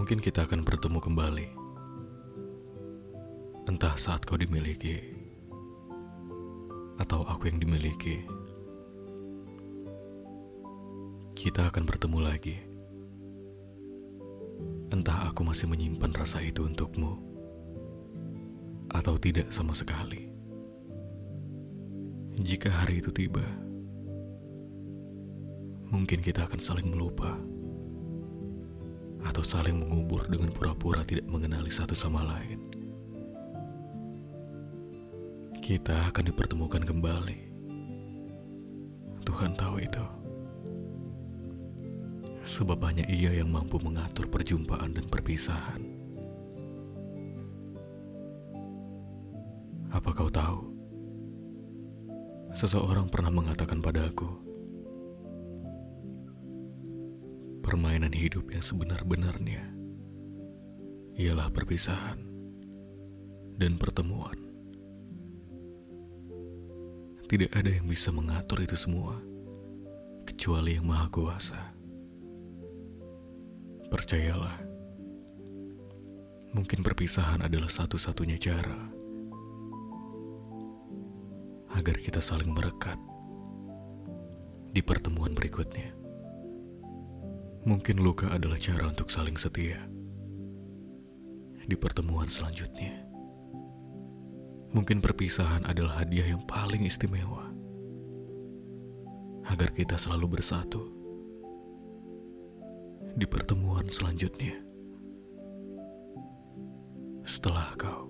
Mungkin kita akan bertemu kembali. Entah saat kau dimiliki, atau aku yang dimiliki. Kita akan bertemu lagi. Entah aku masih menyimpan rasa itu untukmu, atau tidak sama sekali. Jika hari itu tiba, mungkin kita akan saling melupa atau saling mengubur dengan pura-pura tidak mengenali satu sama lain. Kita akan dipertemukan kembali. Tuhan tahu itu. Sebab hanya ia yang mampu mengatur perjumpaan dan perpisahan. Apa kau tahu? Seseorang pernah mengatakan padaku, permainan hidup yang sebenar-benarnya ialah perpisahan dan pertemuan. Tidak ada yang bisa mengatur itu semua kecuali Yang Maha Kuasa. Percayalah, mungkin perpisahan adalah satu-satunya cara agar kita saling merekat di pertemuan berikutnya. Mungkin luka adalah cara untuk saling setia di pertemuan selanjutnya. Mungkin perpisahan adalah hadiah yang paling istimewa agar kita selalu bersatu di pertemuan selanjutnya. Setelah kau